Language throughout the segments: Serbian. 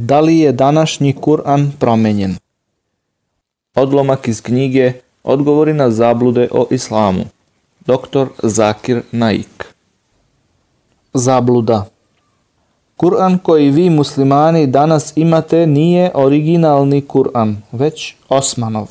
Da li je današnji Kur'an promenjen? Odlomak iz knjige Odgovori na zablude o islamu. Dr. Zakir Naik. Zabluda Kur'an koji vi muslimani danas imate nije originalni Kur'an, već Osmanov.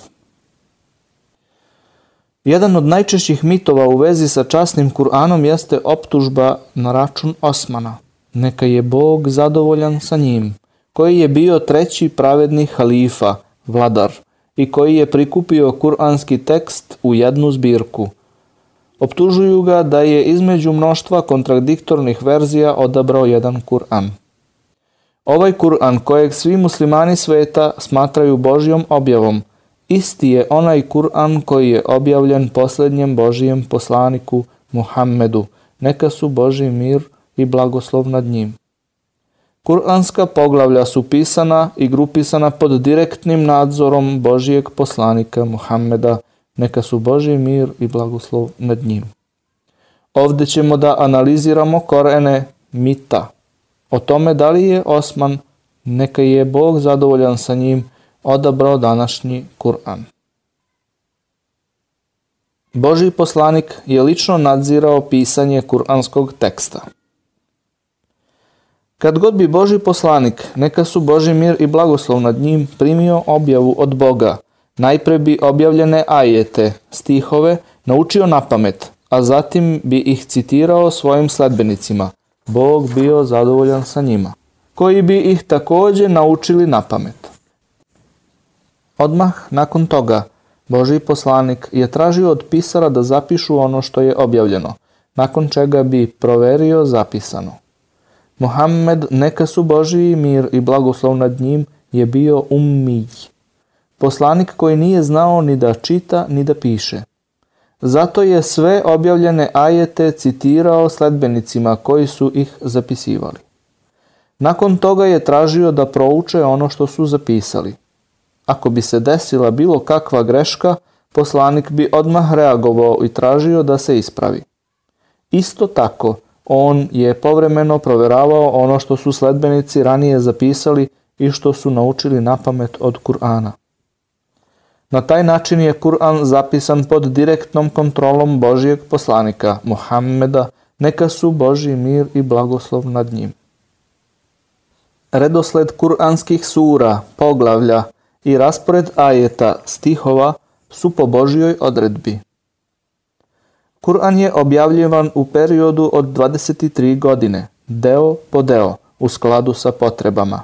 Jedan od najčešćih mitova u vezi sa časnim Kur'anom jeste optužba na račun Osmana. Neka je Bog zadovoljan sa njim, koji je bio treći pravedni halifa, vladar, i koji je prikupio kuranski tekst u jednu zbirku. Optužuju ga da je između mnoštva kontradiktornih verzija odabrao jedan Kur'an. Ovaj Kur'an kojeg svi muslimani sveta smatraju Božjom objavom, isti je onaj Kur'an koji je objavljen posljednjem Božijem poslaniku Muhammedu, neka su Boži mir i blagoslov nad njim. Kur'anska poglavlja su pisana i grupisana pod direktnim nadzorom Božijeg poslanika Muhammeda, neka su Boži mir i blagoslov nad njim. Ovde ćemo da analiziramo korene mita. O tome da li je Osman, neka je Bog zadovoljan sa njim, odabrao današnji Kur'an. Boži poslanik je lično nadzirao pisanje kuranskog teksta. Kad god bi Boži poslanik, neka su Boži mir i blagoslov nad njim, primio objavu od Boga, najpre bi objavljene ajete, stihove, naučio na pamet, a zatim bi ih citirao svojim sledbenicima. Bog bio zadovoljan sa njima, koji bi ih takođe naučili na pamet. Odmah nakon toga, Boži poslanik je tražio od pisara da zapišu ono što je objavljeno, nakon čega bi proverio zapisano. Mohamed, neka su Božiji mir i blagoslov nad njim, je bio ummij. Poslanik koji nije znao ni da čita ni da piše. Zato je sve objavljene ajete citirao sledbenicima koji su ih zapisivali. Nakon toga je tražio da prouče ono što su zapisali. Ako bi se desila bilo kakva greška, poslanik bi odmah reagovao i tražio da se ispravi. Isto tako, on je povremeno proveravao ono što su sledbenici ranije zapisali i što su naučili na pamet od Kur'ana. Na taj način je Kur'an zapisan pod direktnom kontrolom Božijeg poslanika, Muhammeda, neka su Boži mir i blagoslov nad njim. Redosled kuranskih sura, poglavlja i raspored ajeta, stihova su po Božijoj odredbi. Kur'an je objavljivan u periodu od 23 godine, deo po deo, u skladu sa potrebama.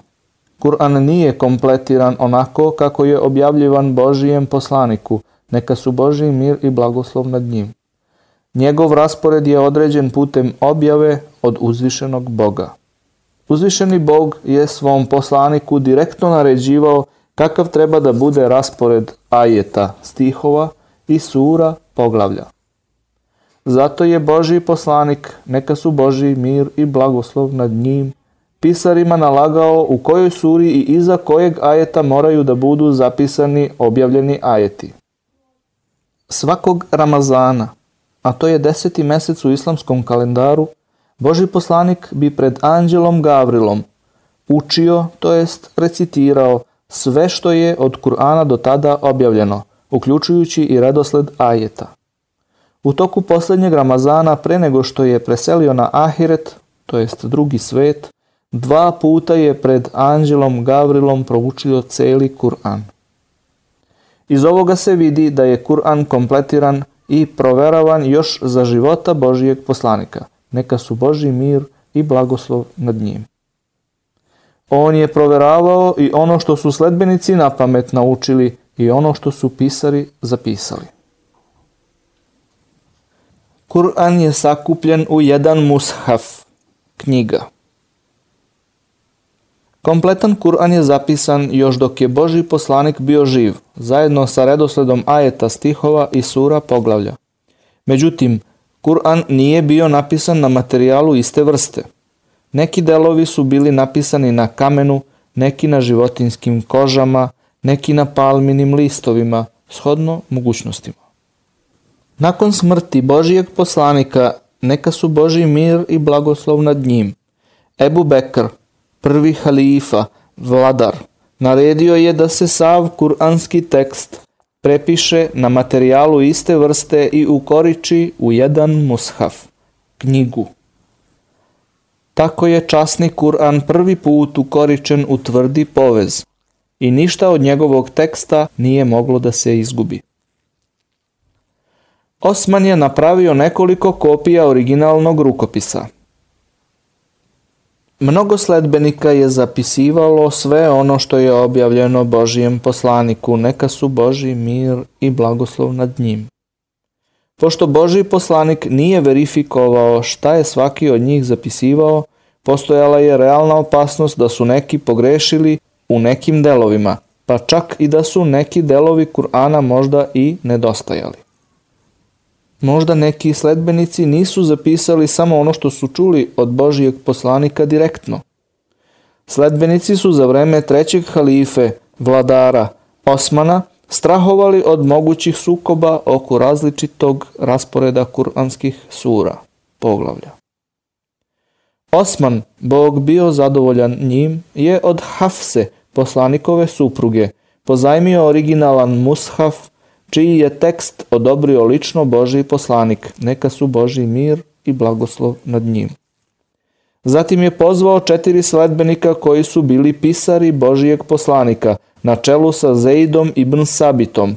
Kur'an nije kompletiran onako kako je objavljivan Božijem poslaniku, neka su Božji mir i blagoslov nad njim. Njegov raspored je određen putem objave od uzvišenog Boga. Uzvišeni Bog je svom poslaniku direktno naređivao kakav treba da bude raspored ajeta, stihova i sura poglavlja. Zato je Boži poslanik, neka su Boži mir i blagoslov nad njim, pisarima nalagao u kojoj suri i iza kojeg ajeta moraju da budu zapisani objavljeni ajeti. Svakog Ramazana, a to je deseti mesec u islamskom kalendaru, Boži poslanik bi pred anđelom Gavrilom učio, to jest recitirao sve što je od Kur'ana do tada objavljeno, uključujući i redosled ajeta. U toku poslednjeg Ramazana, pre nego što je preselio na Ahiret, to jest drugi svet, dva puta je pred anđelom Gavrilom proučio celi Kur'an. Iz ovoga se vidi da je Kur'an kompletiran i proveravan još za života Božijeg poslanika. Neka su Boži mir i blagoslov nad njim. On je proveravao i ono što su sledbenici na pamet naučili i ono što su pisari zapisali. Kur'an je sakupljen u jedan mushaf, knjiga. Kompletan Kur'an je zapisan još dok je Boži poslanik bio živ, zajedno sa redosledom ajeta stihova i sura poglavlja. Međutim, Kur'an nije bio napisan na materijalu iste vrste. Neki delovi su bili napisani na kamenu, neki na životinskim kožama, neki na palminim listovima, shodno mogućnostima. Nakon smrti Božijeg poslanika, neka su Boži mir i blagoslov nad njim. Ebu Bekr, prvi halifa, vladar, naredio je da se sav kuranski tekst prepiše na materijalu iste vrste i ukoriči u jedan mushaf, knjigu. Tako je časni Kur'an prvi put ukoričen u tvrdi povez i ništa od njegovog teksta nije moglo da se izgubi. Osman je napravio nekoliko kopija originalnog rukopisa. Mnogo sledbenika je zapisivalo sve ono što je objavljeno Božijem poslaniku, neka su Boži mir i blagoslov nad njim. Pošto Boži poslanik nije verifikovao šta je svaki od njih zapisivao, postojala je realna opasnost da su neki pogrešili u nekim delovima, pa čak i da su neki delovi Kur'ana možda i nedostajali. Možda neki sledbenici nisu zapisali samo ono što su čuli od Božijeg poslanika direktno. Sledbenici su za vreme trećeg halife, vladara Osmana, strahovali od mogućih sukoba oko različitog rasporeda kuranskih sura, poglavlja. Osman, Bog bio zadovoljan njim, je od Hafse, poslanikove supruge, pozajmio originalan mushaf čiji je tekst odobrio lično Boži poslanik, neka su Boži mir i blagoslov nad njim. Zatim je pozvao četiri sledbenika koji su bili pisari Božijeg poslanika, na čelu sa Zeidom ibn Sabitom,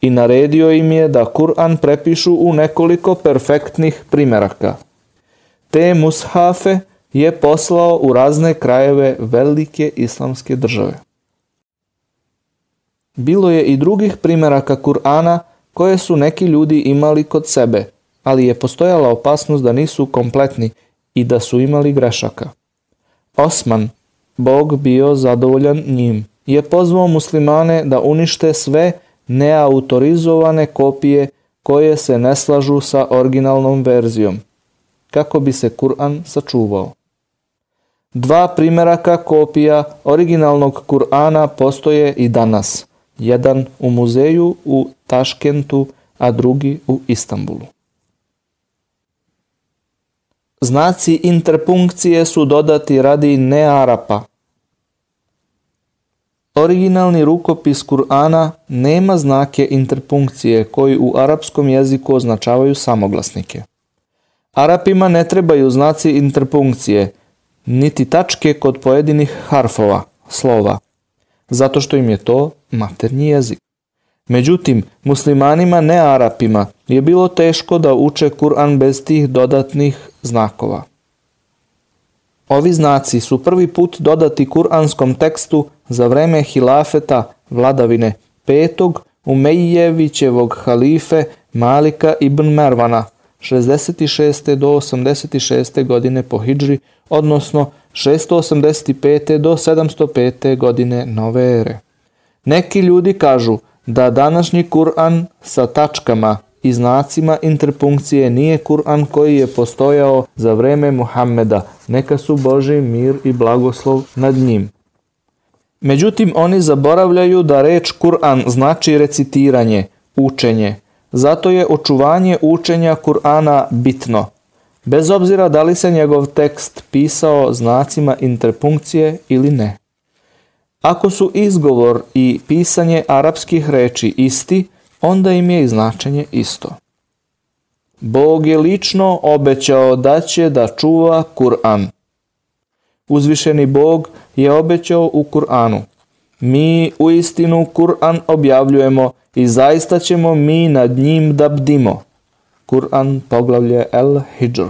i naredio im je da Kur'an prepišu u nekoliko perfektnih primeraka. Te mushafe je poslao u razne krajeve velike islamske države. Bilo je i drugih primeraka Kur'ana koje su neki ljudi imali kod sebe, ali je postojala opasnost da nisu kompletni i da su imali grešaka. Osman, Bog bio zadovoljan njim, je pozvao muslimane da unište sve neautorizovane kopije koje se ne slažu sa originalnom verzijom, kako bi se Kur'an sačuvao. Dva primeraka kopija originalnog Kur'ana postoje i danas – jedan u muzeju u Taškentu, a drugi u Istanbulu. Znaci interpunkcije su dodati radi nearapa. Originalni rukopis Kur'ana nema znake interpunkcije koji u arapskom jeziku označavaju samoglasnike. Arapima ne trebaju znaci interpunkcije, niti tačke kod pojedinih harfova, slova zato što im je to maternji jezik. Međutim, muslimanima ne Arapima je bilo teško da uče Kur'an bez tih dodatnih znakova. Ovi znaci su prvi put dodati kuranskom tekstu za vreme hilafeta vladavine petog Umejjevićevog halife Malika ibn Mervana 66. do 86. godine po Hidžri, odnosno 685. do 705. godine nove ere. Neki ljudi kažu da današnji Kur'an sa tačkama i znacima interpunkcije nije Kur'an koji je postojao za vreme Muhammeda, neka su Boži mir i blagoslov nad njim. Međutim, oni zaboravljaju da reč Kur'an znači recitiranje, učenje. Zato je očuvanje učenja Kur'ana bitno – bez obzira da li se njegov tekst pisao znacima interpunkcije ili ne. Ako su izgovor i pisanje arapskih reči isti, onda im je i značenje isto. Bog je lično obećao da će da čuva Kur'an. Uzvišeni Bog je obećao u Kur'anu. Mi u istinu Kur'an objavljujemo i zaista ćemo mi nad njim da bdimo. Kur'an poglavlje El Hijr.